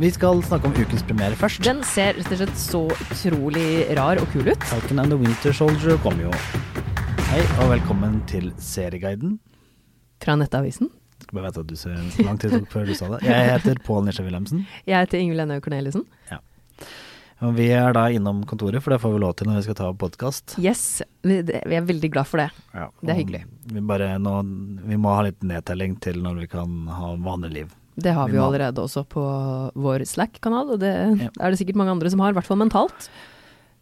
Vi skal snakke om ukens premiere først. Den ser rett og slett så utrolig rar og kul ut. Falcon and the Winter Soldier kommer jo. Hei og velkommen til Serieguiden. Fra Nettavisen. Skal bare vite at du ser lang tid før du sa det. Jeg heter Pål Nisje Wilhelmsen. Jeg heter Ingvild Ennøy Corneliussen. Og vi er da innom kontoret, for det får vi lov til når vi skal ta podkast. Yes, vi er veldig glad for det. Ja, Det er hyggelig. Vi, bare nå, vi må ha litt nedtelling til når vi kan ha vanlig liv. Det har Vi jo allerede også på vår Slack-kanal, og det Ja. er det sikkert mange andre som har, i hvert fall mentalt.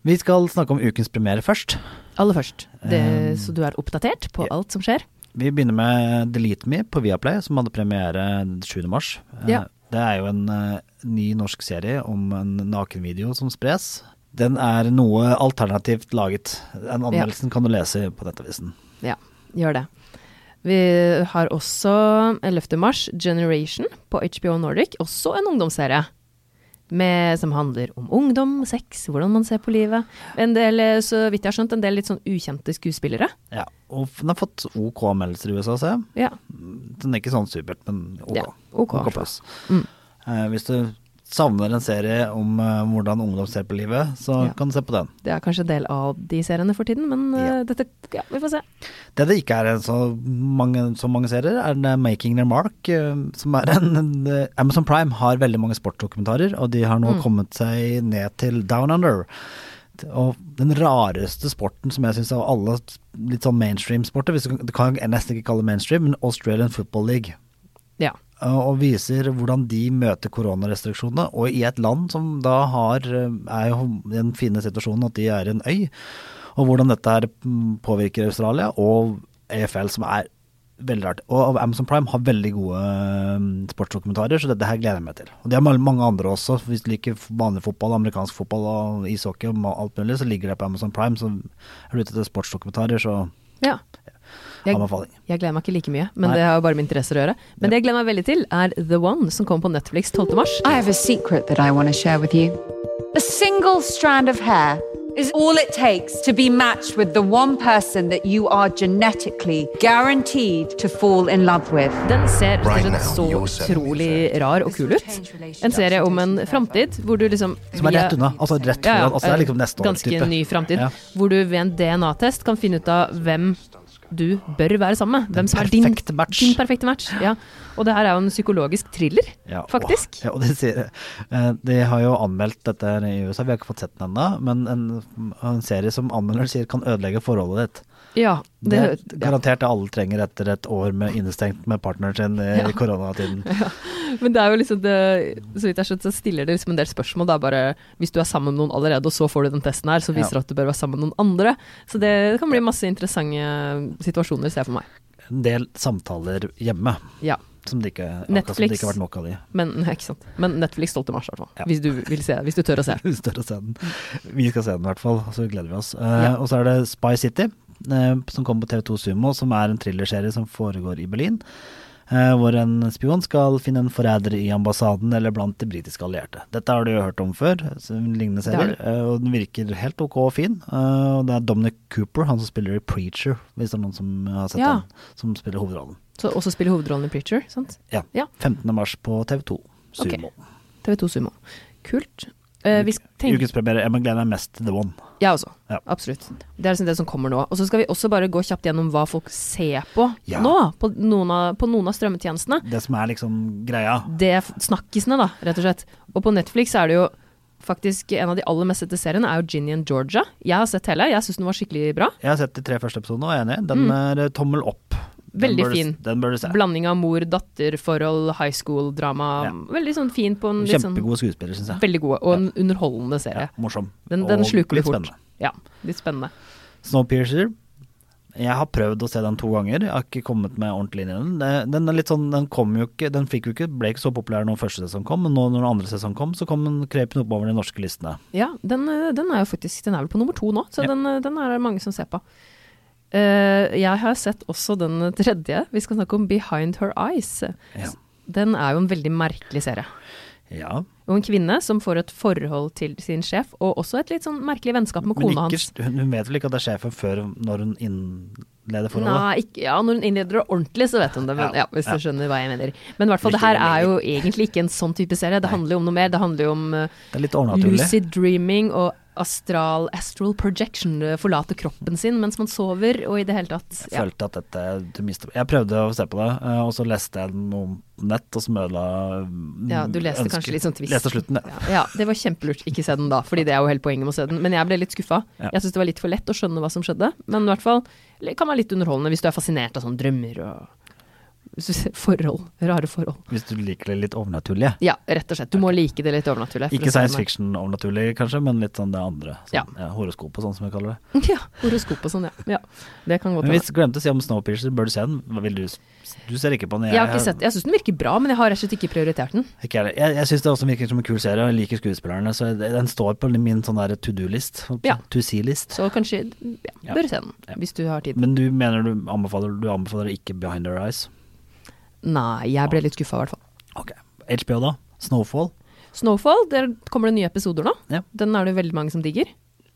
Vi skal snakke om ukens premiere først. Aller først, det, Um, så du er oppdatert på ja. alt som skjer. Vi begynner med Delete Me på Viaplay, som hadde premiere 7. mars. Eh, Ja. Det er jo en eh, ny norsk serie om en nakenvideo som spres. Den er noe alternativt laget. Den anmeldelsen kan du lese på Nettavisen. Ja, gjør det. Vi har også 11. mars Generation på HBO Nordic, også en ungdomsserie. Med, som handler om ungdom, sex, hvordan man ser på livet. En del, så vidt jeg har skjønt, en del litt sånn ukjente skuespillere. Ja, og den har fått OK anmeldelser i USA, ser jeg. Ja. Den er ikke sånn supert, men OK. Ja, OK. pluss. Mm. Eh, hvis du savner en serie om uh, hvordan ungdom ser på livet, så Ja. kan du se på den. Det er kanskje en del av de seriene for tiden, men uh, Ja. dette Ja, vi får se. Det det ikke er så mange, så mange serier, er den Making Their Mark, eh, som er en, en eh, Amazon Prime har veldig mange sportsdokumentarer, og de har nå Mm. kommet seg ned til Down Under. Og den rareste sporten som jeg syns av alle litt sånn mainstream-sporter, det du kan, jeg nesten ikke kalle det mainstream, men Australian Football League. Ja. Eh, Og viser hvordan de møter koronarestriksjonene, og i et land som da har, eh, er jo den fine situasjonen at de er en øy, og hvordan dette her mm, påvirker Australia, og EFL som er veldig rart. Og Amazon Prime har veldig gode mm, sportsdokumentarer, så dette her gleder jeg meg til. Og de har mange- andre også, hvis du liker vanlig fotball, amerikansk fotball og ishockey og alt mulig, så ligger det på Amazon Prime, så er du ute etter sportsdokumentarer, så ja. Jeg, anbefaling. jeg gleder meg ikke like mye, men Nei. det har jo bare med interesser å gjøre. Men det jeg gleder meg veldig til, er The One, som kommer på Netflix 12. mars. I have a secret that I want to share with you. A single strand of hair is all it takes to be matched with the one person that you are genetically guaranteed to fall in love with. Den ser Right så utrolig rar og kul ut. En serie om en framtid hvor du liksom Som er rett unna, altså rett Ja, ja, altså det er liksom neste år Ganske år, ny framtid. Ja. Hvor du ved en DNA-test kan finne ut av hvem du bør være sammen med. Hvem som er din, din perfekte match. Ja. Og det her er jo en psykologisk thriller, Ja, faktisk. Å, ja, og de, sier, jeg. de har jo anmeldt dette her i USA, vi har ikke fått sett den ennå, men en, en serie som anmelder sier kan ødelegge forholdet ditt. Ja, Det, det, er garantert det alle trenger etter et år med innestengt med partneren sin i Ja. koronatiden. Men det er jo liksom det, så vidt jeg skjønt, så stiller det liksom en del spørsmål. Det er bare hvis du er sammen med noen allerede, og så får du den testen her, så viser det Ja. at du bør være sammen med noen andre. Så det kan bli masse interessante situasjoner, ser jeg for meg. En del samtaler hjemme, Ja. som det ikke, Netflix, som det ikke har vært nok av de. Men, ikke sant. Men Netflix 12. mars, i hvert fall. Ja. Hvis du vil se, hvis du tør å se. Vi tør å se den. Vi skal se den i hvert fall, så gleder vi oss. Uh, Ja. Og så er det Spy City, som kommer på TV2 Sumo, som er en thrillerserie som foregår i Berlin. eh, hvor en spion skal finne en forræder i ambassaden eller blant de britiske allierte. Dette har du jo hørt om før, lignende serier. eh, og den virker helt ok og fin. eh, og det er Dominic Cooper, han som spiller i Preacher, hvis det er noen som har sett Ja. den, som spiller hovedrollen. Så også spiller hovedrollen i Preacher, sant? Ja. Ja. 15. mars på TV2 Sumo. Okay. TV2 Sumo. Kult. Uh, vi skal tenke Ukens premiere. Jeg gleder meg mest til The One. Jeg også. Ja. Absolutt. Det er liksom det som kommer nå. Og så skal vi også bare gå kjapt gjennom hva folk ser på Ja. nå, på noen, av, på noen av strømmetjenestene. Det som er liksom greia. Det er snakkisene, da, rett og slett. Og på Netflix er det jo faktisk en av de aller mest sette seriene er jo Ginny and Georgia. Jeg har sett hele, jeg syns den var skikkelig bra. Jeg har sett de tre første episodene og er enig. Den er eh, tommel opp. Den fin. Veldig du-. Den bør du se. Blanding av mor-datter-forhold, high school-drama. Ja. Veldig sånn fin på en litt sånn Kjempegode skuespillere, syns jeg. Veldig gode, og en underholdende Ja, serie. morsom. Den, den Og sluker du fort. spennende. Ja, litt spennende. Snowpiercer. Jeg har prøvd å se den to ganger. Jeg har ikke kommet meg ordentlig inn i den. Den er litt sånn, den kom jo ikke Den fikk jo ikke, ble ikke så populær når første sesong kom, men nå når den andre sesong kom, så kom den krøp den oppover de norske listene. Ja, den, den er jo faktisk Den er vel på nummer to nå, så Ja. den, den er det mange som ser på. Eh, jeg har sett også den tredje. Vi skal snakke om Behind Her Eyes. Ja. Den er jo en veldig merkelig serie. Ja. Og en kvinne som får et forhold til sin sjef, og også et litt sånn merkelig vennskap med kona hans. hun vet vel ikke at det er sjefen før når hun innleder forholdet? Nei, ikke, ja, når hun innleder det ordentlig, så vet hun det. Men, Ja, hvis ja. du skjønner hva jeg mener. Men i hvert fall, det her er jo egentlig ikke en sånn type serie. Det handler jo om noe mer. Det handler jo om uh, lucid dreaming og astral, astral projection. Forlate kroppen sin mens man sover, og i det hele tatt Jeg følte at dette du mistet. Jeg prøvde å se på det, eh, og så leste jeg noe nett, og så ødela ja, du leste kanskje litt sånn twist. Leste slutten, ja. Ja, ja, det var kjempelurt. Ikke se den da, fordi det er jo hele poenget med å se den. Men jeg ble litt skuffa. Ja. Jeg syns det var litt for lett å skjønne hva som skjedde. Men i hvert fall det kan være litt underholdende hvis du er fascinert av sånne drømmer og forhold. Rare forhold. Hvis du liker det litt overnaturlige. Ja, rett og slett. Du må like det litt overnaturlig. Ikke science fiction-overnaturlig kanskje, men litt sånn det andre. Sånn, Ja. ja. horoskop og sånn, som vi kaller det. Ja, horoskop og sånn, ja. ja. Det kan godt Men hende. hvis du glemte å si om Snowpiercer, bør du se den? Vil du, du ser ikke på den? Jeg har ikke sett Jeg syns den virker bra, men jeg har rett og slett ikke prioritert den. Ikke heller. jeg, jeg syns det også virker som en kul serie, og jeg liker skuespillerne, så den står på min sånn der to do-list. Ja. To see-list. Så kanskje ja, Ja. du se den, hvis du har tid. Men du mener du anbefaler, du anbefaler ikke Behind Our Eyes? Nei, jeg ble litt skuffa i hvert fall. Ok. HBO, da? Snowfall? Snowfall, der kommer det nye episoder nå. Ja. Den er det veldig mange som digger.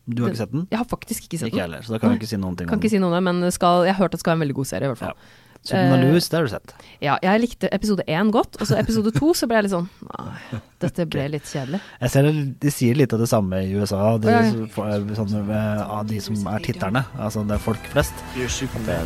Du har ikke sett den? Jeg har faktisk ikke sett Ikke den. heller, så da kan jeg ikke si noen ting Kan om ikke si noe om det, men skal, jeg har hørt at det skal være en veldig god serie, i hvert fall. Superman Eh, Lewis, det har du sett. Ja, jeg likte episode én godt, og så episode to så ble jeg litt sånn dette ble litt kjedelig. Jeg ser det, De sier litt av det samme i USA, de, sånne, eh, av de som er titterne. Altså det er folk flest. Det,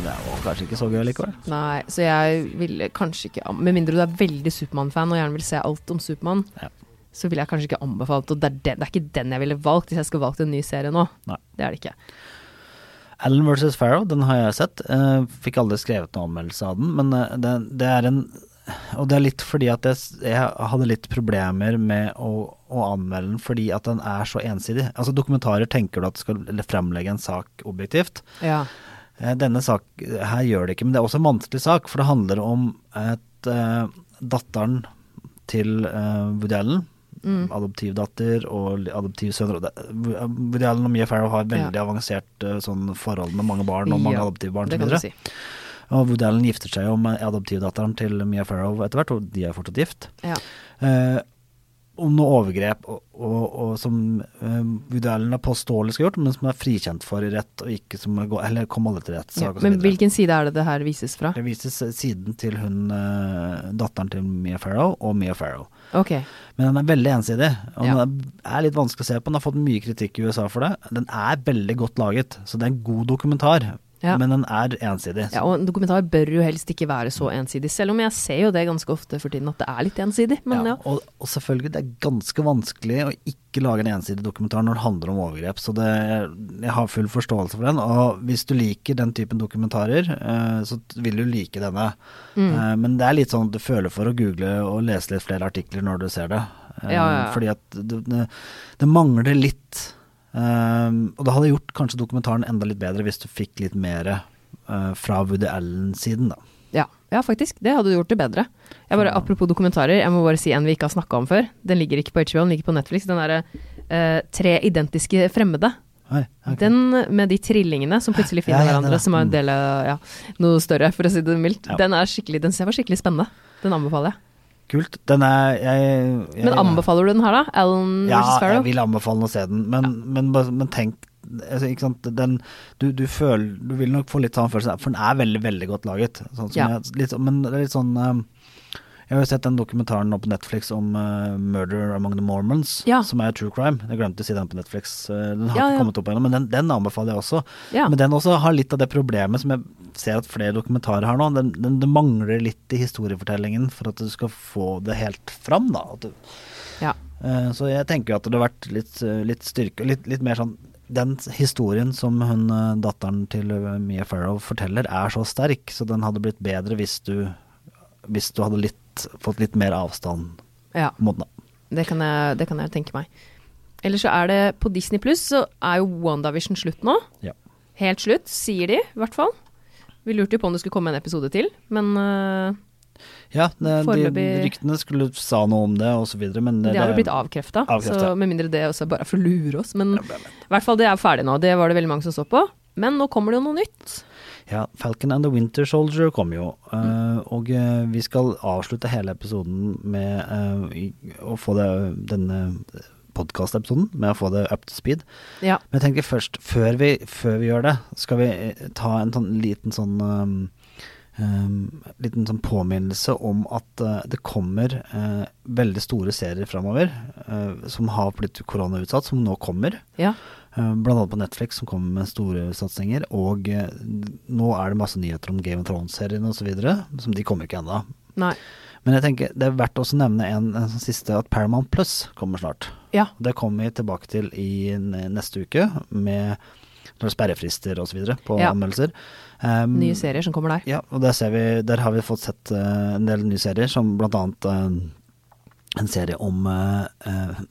det jo kanskje ikke så gøy likevel. Nei, så jeg ville kanskje ikke Med mindre du er veldig Supermann-fan og gjerne vil se alt om Supermann, Ja. så ville jeg kanskje ikke anbefalt Og det er, den, det er ikke den jeg ville valgt hvis jeg skulle valgt en ny serie nå. Nei. Det er det ikke. Alan vs. Farrow, den har jeg sett. Eh, fikk aldri skrevet noen anmeldelse av den, men eh, det, det er en Og det er litt fordi at jeg, jeg hadde litt problemer med å, å anmelde den fordi at den er så ensidig. Altså Dokumentarer tenker du at skal fremlegge en sak objektivt. Ja. Eh, Denne sak her gjør det ikke, men det er også en vanskelig sak, for det handler om at uh, datteren til uh, Woody Allen. Mm. Adoptivdatter og adoptivsønner. Woody Allen og Mia Farrow har veldig avansert eh, sånn forhold med mange barn og mange Ja, adoptivbarn. Si. Og Woody Allen gifter seg jo med adoptivdatteren til Mia Farrow etter hvert, og de er fortsatt gift. Ja. Eh, om noe overgrep og, og, og som eh, Woody Allen er påståelig skal ha gjort, men som er frikjent for i rett, og ikke som er gå- eller kom alle til Ja. rettssak og så Men hvilken side er det det her vises fra? Det vises eh, siden til hun eh, datteren til Mia Farrow og Mia Farrow. Ok. Men den er veldig ensidig, og Ja. den er litt vanskelig å se på. Den har fått mye kritikk i USA for det. Den er veldig godt laget, så det er en god dokumentar, Ja. men den er ensidig. Ja, og en dokumentar bør jo helst ikke være så ensidig, selv om jeg ser jo det ganske ofte for tiden at det er litt ensidig. Men ja. Og, og selvfølgelig, det er ganske vanskelig å ikke lage en ensidig dokumentar når det handler om overgrep, så det, jeg har full forståelse for den. Og hvis du liker den typen dokumentarer, eh, så vil du like denne. Mm. Eh, men det er litt sånn at du føler for å google og lese litt flere artikler når du ser det. Eh, Ja, ja, ja. Fordi at det, det, det mangler litt. Eh, og det hadde gjort kanskje dokumentaren enda litt bedre hvis du fikk litt mer uh, fra Woody Allen-siden, da. Ja, ja, faktisk. Det hadde gjort det bedre. Bare, apropos dokumentarer, jeg må bare si en vi ikke har snakka om før. Den ligger ikke på HBO, den ligger på Netflix. Den derre uh, Tre identiske fremmede. Oi, okay. Den med de trillingene som plutselig finner Ja, ja, hverandre, er- som er en del av ja, noe større, for å si det mildt. Den er skikkelig, den ser var skikkelig spennende. Den anbefaler jeg. Kult. Den er jeg, jeg Men anbefaler du den her, da? Alan Ja, vs. jeg vil anbefale å se den, men, men, bare- men tenk altså, ikke sant? Den, du, du føler Du vil nok få litt sånn følelse, for den er veldig, veldig godt laget. Sånn som Ja. jeg, litt, men det er litt sånn eh, Jeg har jo sett den dokumentaren nå på Netflix om uh, 'Murder Among the Mormons', Ja. som er true crime. Jeg glemte å si den på Netflix. eh, Den har Ja, ikke kommet opp ennå, men den, den anbefaler jeg også. Men den også har litt av det problemet som jeg ser at flere dokumentarer har nå. Den, den, det mangler litt i historiefortellingen for at du skal få det helt fram. da. Du, ja. Eh, Så jeg tenker jo at det har vært litt, eh, litt styrke litt, litt mer sånn Den historien som hun eh, datteren til eh, Mia Farrow forteller, er så sterk, så den hadde blitt bedre hvis du Hvis du hadde litt, fått litt mer avstand ja. Det kan, jeg, det kan jeg tenke meg. Ellers så er det på Disney Pluss så er jo WandaVision slutt nå. Ja. Helt slutt, sier de i hvert fall. Vi lurte jo på om det skulle komme en episode til, men uh, Ja, det, de ryktene skulle sa noe om det videre, men det, det, har jo blitt avkrefta. Med mindre det også er bare for å lure oss. Men i hvert fall det er ferdig nå. Det var det veldig mange som så på. Men nå kommer det jo noe nytt. Ja, Falcon and the Winter Soldier kom jo, eh, og eh, vi skal avslutte hele episoden med eh, å få det, denne podkastepisoden med å få det up to speed. Ja. Men jeg tenker først, før vi, før vi gjør det, skal vi ta en sånn liten sånn um, um, liten sånn påminnelse om at uh, det kommer uh, veldig store serier framover uh, som har blitt koronautsatt, som nå kommer. ja. Eh, Blant annet på Netflix, som kommer med store satsinger. Og eh, nå er det masse nyheter om Game of Thrones-serien osv. Som de kommer ikke ennå. Men jeg tenker det er verdt også å nevne en, en siste, at Paramount Plus kommer snart. Ja. Det kommer vi tilbake til i neste uke, med sperrefrister osv. på Ja. anmeldelser. Um, Nye serier som kommer der. Ja, og der, ser vi, der har vi fått sett uh, en del nye serier, som blant annet eh, en serie om uh,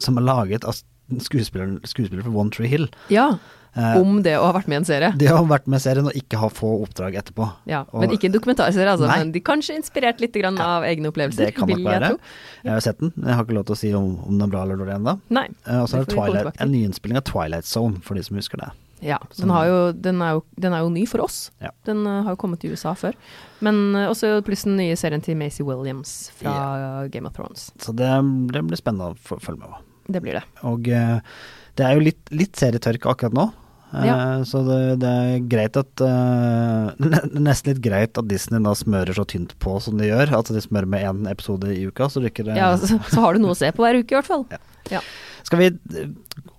Som er laget av skuespilleren skuespiller for One Tree Hill. Ja. Eh, Om det å ha vært med i en serie. de har vært med i serien og ikke har få oppdrag etterpå. Ja, Og Men ikke en dokumentarserie, altså. Nei. Men de kanskje inspirert litt grann av egne opplevelser. Det kan nok være. jeg. Jeg har sett den, men jeg har ikke lov til å si om, om den er bra eller dårlig ennå. Eh, Og så er det det en nyinnspilling av Twilight Zone, for de som husker det. Ja, den, har jo, den, er jo, den er jo ny for oss. Ja. Den eh, har jo kommet til USA før. Men også pluss den nye serien til Macy Williams fra Game of Thrones. Så det, det blir spennende å følge med på. Det blir det. Og eh, det er jo litt, litt serietørke akkurat nå. Eh, Ja. Så det, det er greit at eh, Nesten litt greit at Disney da smører så tynt på som de gjør. At de smører med én episode i uka, så rykker det Ja, så, så har du noe å se på hver uke, i hvert fall. Ja. Ja. Skal vi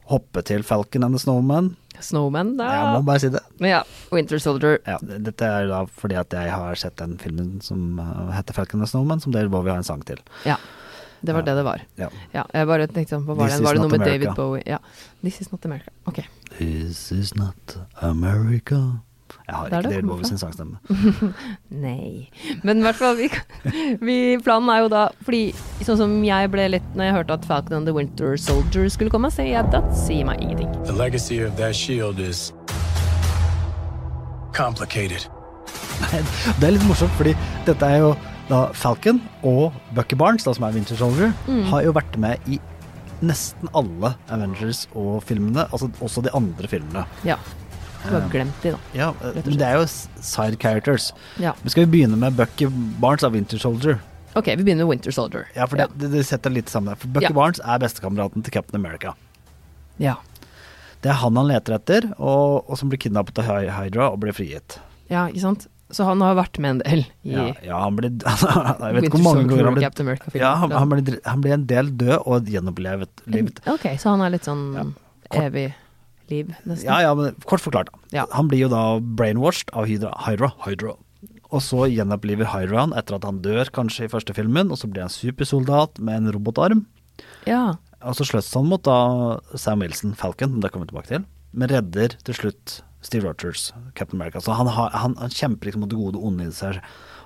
hoppe til Falcon and the Snowman? Snowman, da. Jeg må bare si det. Ja. Winter Soldier. Ja, dette er da fordi at jeg har sett den filmen som heter Falcon and the Snowman, som David Bowie har en sang til. Ja. Det var Ja. det det var. Ja. Ja, jeg bare tenkte sånn, hva var This det? Var det noe med David Bowie? Ja. This is not America. Ok. This is not America. Jeg har Det ikke det. David Bowie sin sangstemme. Nei. Men i hvert fall, vi, vi, planen er jo da Fordi sånn som jeg ble litt Når jeg hørte at Falcon and the Winter Soldier skulle komme, så jeg, det sier meg ingenting. The legacy of that shield is complicated. Det er litt morsomt, fordi dette er jo da Falcon og Bucky Barnes, da, som er Winter Soldier, Mm. har jo vært med i nesten alle Avengers og filmene, altså også de andre filmene. Ja. Du har glemt de, da. Ja, men det er jo side characters. Ja. Men skal vi begynne med Bucky Barnes av Winter Soldier? Ok, vi begynner med Winter Soldier. Ja, for det, det, det setter litt sammen. der. For Bucky Ja. Barnes er bestekameraten til Captain America. Ja. Det er han han leter etter, og, og som blir kidnappet av Hydra og blir frigitt. ja, ikke sant? Så han har vært med en del i Ja, ja han blir Jeg vet ikke hvor mange ganger han ble, Ja, han, han, ble, han ble en del død og gjenopplevet. livet. Ok, så han er litt sånn Ja. Kort- evig liv, nesten. Ja, ja, men kort forklart. Ja. Han blir jo da brainwashed av Hydra. Hydra. Hydra. Og så gjenoppliver Hydra han etter at han dør kanskje i første filmen, og så blir han supersoldat med en robotarm. Ja. Og så slåss han mot da Sam Wilson, Falcon, det kommer vi tilbake til, men redder til slutt Steve Rogers, Captain America. Så han, har, han, han kjemper liksom mot det gode og onde i seg.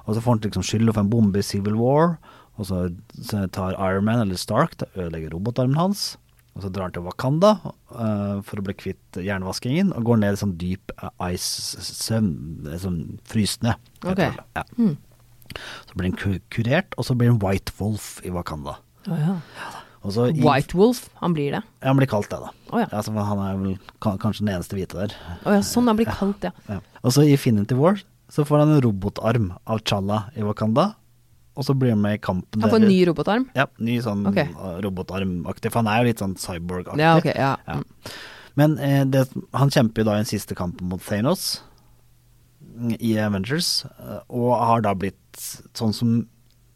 Og så får han liksom skyld for en bombe i Civil War, og så, så tar Iron Man eller Stark til å ødelegge robotarmen hans. Og så drar han til Wakanda uh, for å bli kvitt jernvaskingen, og går ned i sånn dyp eh, ice-søvn, eh, sånn frysende. Okay. Ja. Mm. Så blir han kurert, og så blir han White Wolf i Wakanda. Oh, ja. Ja, så i- White Wolf, han blir det. ja, han blir kalt det, da. Oh, ja. Altså, han er vel kanskje den eneste hvite der. Oh, ja, sånn han blir kalt, ja. Ja. Og så i Infinity War så får han en robotarm av Challa i Wakanda, og så blir han med i kampen Han får en ny robotarm. Ja, ny sånn Ok. uh, robotarmaktig, for han er jo litt sånn cyborg-aktig. Ja, okay, ja. Ja. Men eh, det, han kjemper jo da i en siste kamp mot Thanos mm, i Avengers, eh, og har da blitt sånn som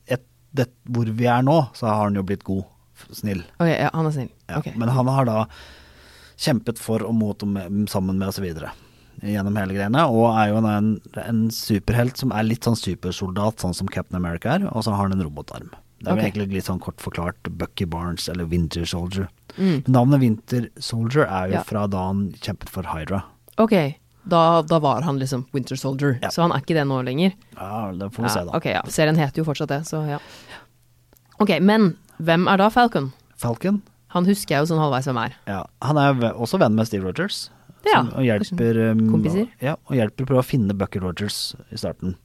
et, det, Hvor vi er nå, så har han jo blitt god, snill. Ok, ja, han er snill. Ja, okay. Men han har da kjempet for og mot og med, sammen med osv. gjennom hele greiene, og er jo en, en superhelt som er litt sånn supersoldat, sånn som Captain America er, og så har han en robotarm. Det er jo egentlig litt sånn kort forklart Bucky Barnes eller Winter Soldier. Mm. Navnet Winter Soldier er jo Ja. fra da han kjempet for Hydra. Ok, da, da var han liksom Winter Soldier, Ja. så han er ikke det nå lenger. Ja, det får vi Ja, se, da. ok, ja. Serien heter jo fortsatt det, så ja. Ok, men hvem er da Falcon? Falcon, Han husker jeg jo sånn halvveis hvem er. ja, han er også venn med Steve Rogers. Ja, som, og hjelper um, kompiser. Ja, og hjelper prøve å finne Bucky Rogers i starten.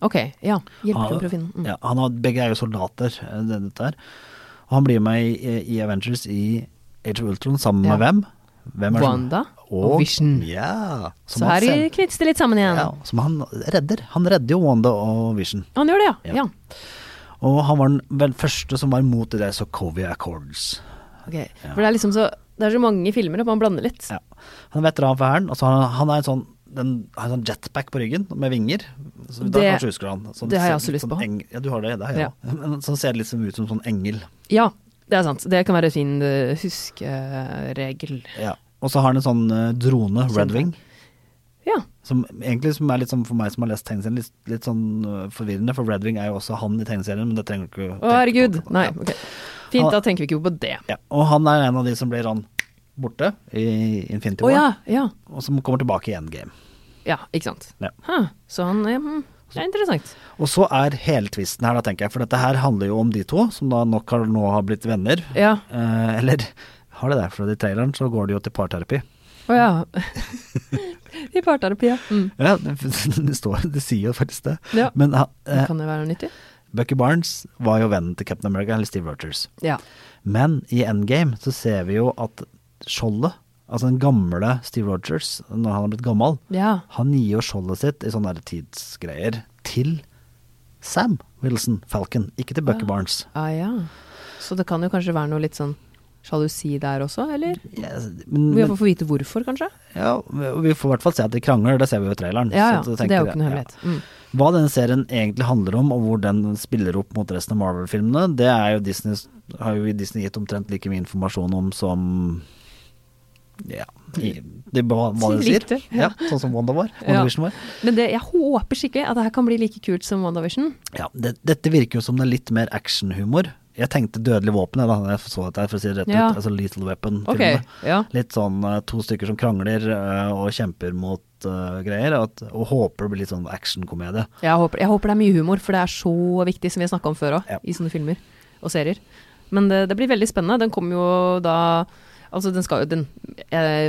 Ok, ja. Hjelper Han- prøve å finne mm. Ja, han har, begge er jo soldater, eh, det, dette her. Og han blir med i, i Avengers i Age of Ultron sammen Ja. med hvem? hvem Wanda og Vision. Ja. Så her knyttes det litt sammen igjen. ja, som han redder. Han redder jo Wanda og Vision. Han gjør det, ja. Ja. Ja. Og han var den første som var imot det der Sokovia Accords. Ok, For det er liksom så Det er så mange filmer og man blander litt. Ja. Han er veteran for hæren, og så han, han er en sånn den har en sånn jetpack på ryggen med vinger. Så da Det- kanskje husker han. Sånn, det har jeg også lyst sånn på. Eng, ja, du har det, det har jeg Ja. òg. Men Så ser det litt ut som sånn engel. Ja, det er sant. Det kan være en fin uh, huskeregel. Ja. Og så har han en sånn eh, drone, Red Wing, Ja. som egentlig som er litt sånn for meg som har lest tegneserien, litt, litt sånn eh, forvirrende, for Red Wing er jo også han i tegneserien, men det trenger du ikke Å, herregud. Nei, ok. Fint, Han- da tenker vi ikke på det. Ja. Og han er en av de som blir han borte i Infinity War, War, ja, ja. og som kommer tilbake i Endgame. Ja, ikke sant. Ja. Huh. Så han ja, hm, Det er interessant. Og så er hele tvisten her, da, tenker jeg, for dette her handler jo om de to, som da nok har, nå har blitt venner. Ja. Eh, eller har det det, for i traileren så går de jo til parterapi. Å ja. I parterapi, ja. Mm. Ja, det, det står, det sier jo faktisk det. Ja. Men han, Det eh, kan jo være nyttig. Bucky Barnes var jo vennen til Captain America, eller Steve Rogers. Ja. Men i Endgame så ser vi jo at skjoldet, altså den gamle Steve Rogers, når han har blitt gammel, Ja. han gir jo skjoldet sitt i sånne tidsgreier til Sam Wilson, Falcon, ikke til Bucky. Barnes. Ah, ja. Så det kan jo kanskje være noe litt sånn sjalusi der også, eller? Yes, men, Vi får få vite hvorfor, kanskje? ja, vi får i hvert fall se at de krangler, det ser vi jo i traileren. Ja, ja. Det er jo ikke noe ja. hemmelighet. Mm. Hva denne serien egentlig handler om, og hvor den spiller opp mot resten av Marvel-filmene, det er jo Disney har jo Disney gitt omtrent like mye informasjon om som Ja, i, det, hva, hva det sier. Ja. ja. sånn som Wanda var. WandaVision var. Men det, jeg håper skikkelig at det her kan bli like kult som WandaVision. Ja, det, dette virker jo som det er litt mer actionhumor. Jeg tenkte Dødelig våpen da jeg så dette for å si det rett Ja. ut. Altså Lethal Weapon-filmene. ja. Litt sånn eh, to stykker som krangler eh, og kjemper mot uh, greier, at, og håper det blir litt sånn actionkomedie. Jeg håper, jeg håper det er mye humor, for det er så viktig, som vi har snakka om før òg, Ja. i sånne filmer og serier. Men det, det blir veldig spennende. Den kommer jo da Altså, den skal jo den,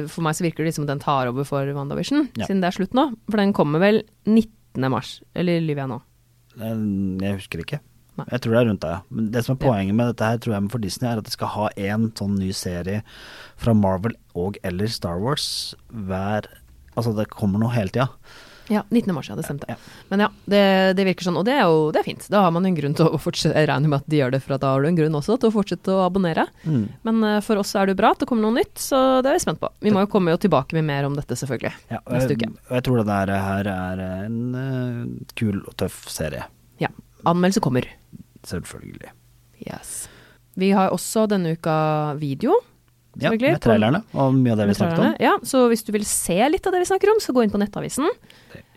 For meg så virker det liksom den tar over for WandaVision, Ja. siden det er slutt nå. For den kommer vel 19. mars, eller lyver jeg nå? Jeg husker ikke. Nei. Jeg tror det er rundt det. Men det som er poenget med dette her, tror jeg for Disney, er at de skal ha en sånn ny serie fra Marvel og eller Star Wars hver Altså det kommer noe hele tida. Ja, 19. mars, ja, det stemte. Ja. Men ja, det, det virker sånn, og det er jo det er fint. Da har man en grunn til å fortsette, jeg regner med at de gjør det, for da har du en grunn også til å fortsette å abonnere. Mm. Men eh, for oss er det jo bra at det kommer noe nytt, så det er vi spent på. Vi må jo komme jo tilbake med mer om dette, selvfølgelig. Ja, og Neste uke. og jeg tror det der her er en uh, kul og tøff serie. Ja. Anmeldelse kommer. Selvfølgelig. Yes. Vi har også denne uka video. Ja, med trailerne og mye av det vi snakket om. Ja, så hvis du vil se litt av det vi snakker om, så gå inn på Nettavisen.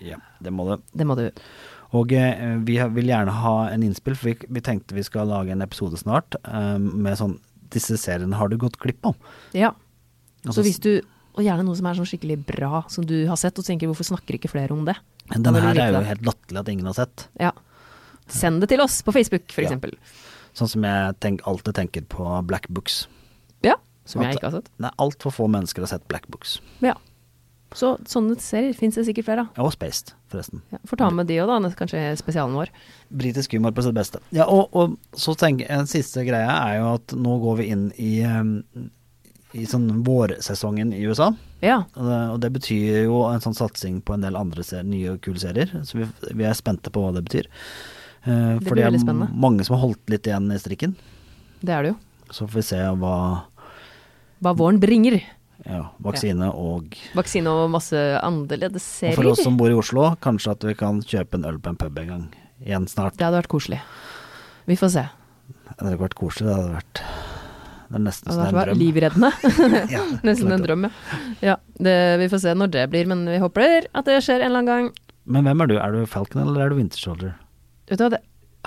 Ja, det må du. Det må du. Og eh, vi vil gjerne ha en innspill, for vi, vi tenkte vi skal lage en episode snart eh, med sånn Disse seriene har du gått glipp av. Ja. Altså, Så hvis du Og gjerne noe som er sånn skikkelig bra, som du har sett, og tenker hvorfor snakker ikke flere om det? Men Da den her er jo helt latterlig at ingen har sett. Ja. Send det til oss på Facebook, for Ja. eksempel. Sånn som jeg tenk, alltid tenker på Black Books. Ja. Som At- jeg ikke har sett. Nei, altfor få mennesker har sett Black Books. Ja. Så sånne serier fins det sikkert flere av. Og Spaced, forresten. Ja, Får ta med de òg, da. Kanskje spesialen vår. Britisk humor på sitt beste. Ja, og, og så tenker jeg, en siste greie er jo at nå går vi inn i, i sånn vårsesongen i USA. Ja. Og det, det betyr jo en sånn satsing på en del andre ser, nye og kule serier. Så vi, vi er spente på hva det betyr. Eh, Det for blir det er mange som har holdt litt igjen i strikken. Det er det jo. Så får vi se hva Hva våren bringer. ja, vaksine og Vaksine og masse annerledes Og serier. for oss som bor i Oslo, kanskje at vi kan kjøpe en øl på en pub en gang. Igjen snart. Det hadde vært koselig. Vi får se. Det hadde vært koselig, det hadde vært Det er nesten Det en drøm. livreddende. Ja, Nesten en drøm, ja. ja det, vi får se når det blir, men vi håper at det skjer en eller annen gang. Men hvem er du? Er du Falcon eller er du Winter Soldier? Vet du hva, det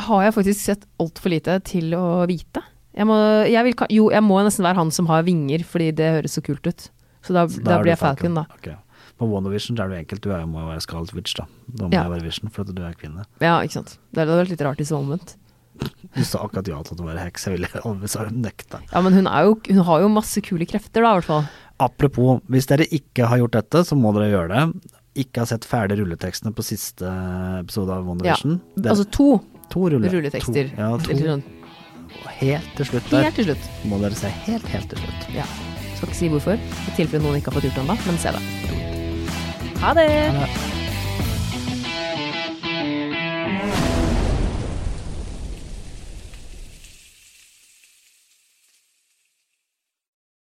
har jeg faktisk sett altfor lite til å vite. Jeg må, jeg vil, jo, jeg må nesten være han som har vinger, fordi det høres så kult ut. Så da, Så da, da blir jeg Falcon, da. Okay. På WandaVision er det jo enkelt, du er, må jo være Scarlet Witch, da. Da må Ja. jeg være Vision, for at du er kvinne. Ja, ikke sant. Det hadde vært litt rart hvis det var omvendt. Du sa akkurat ja til å være heks, jeg ville sa nekta. Ja, men hun, er jo, hun har jo masse kule krefter, da, i hvert fall. Apropos, hvis dere ikke har gjort dette, så må dere gjøre det. Ikke har sett ferdig rulletekstene på siste episode av Ja. WandaVision. Dere- Altså to to rulle, rulletekster. To, ja, to. Eller sånn Helt til slutt der helt til slutt. må dere se helt, helt til slutt. Ja. Skal ikke si hvorfor, i tilfelle noen ikke har fått gjort det ennå, men se det. Ha det! Ha det.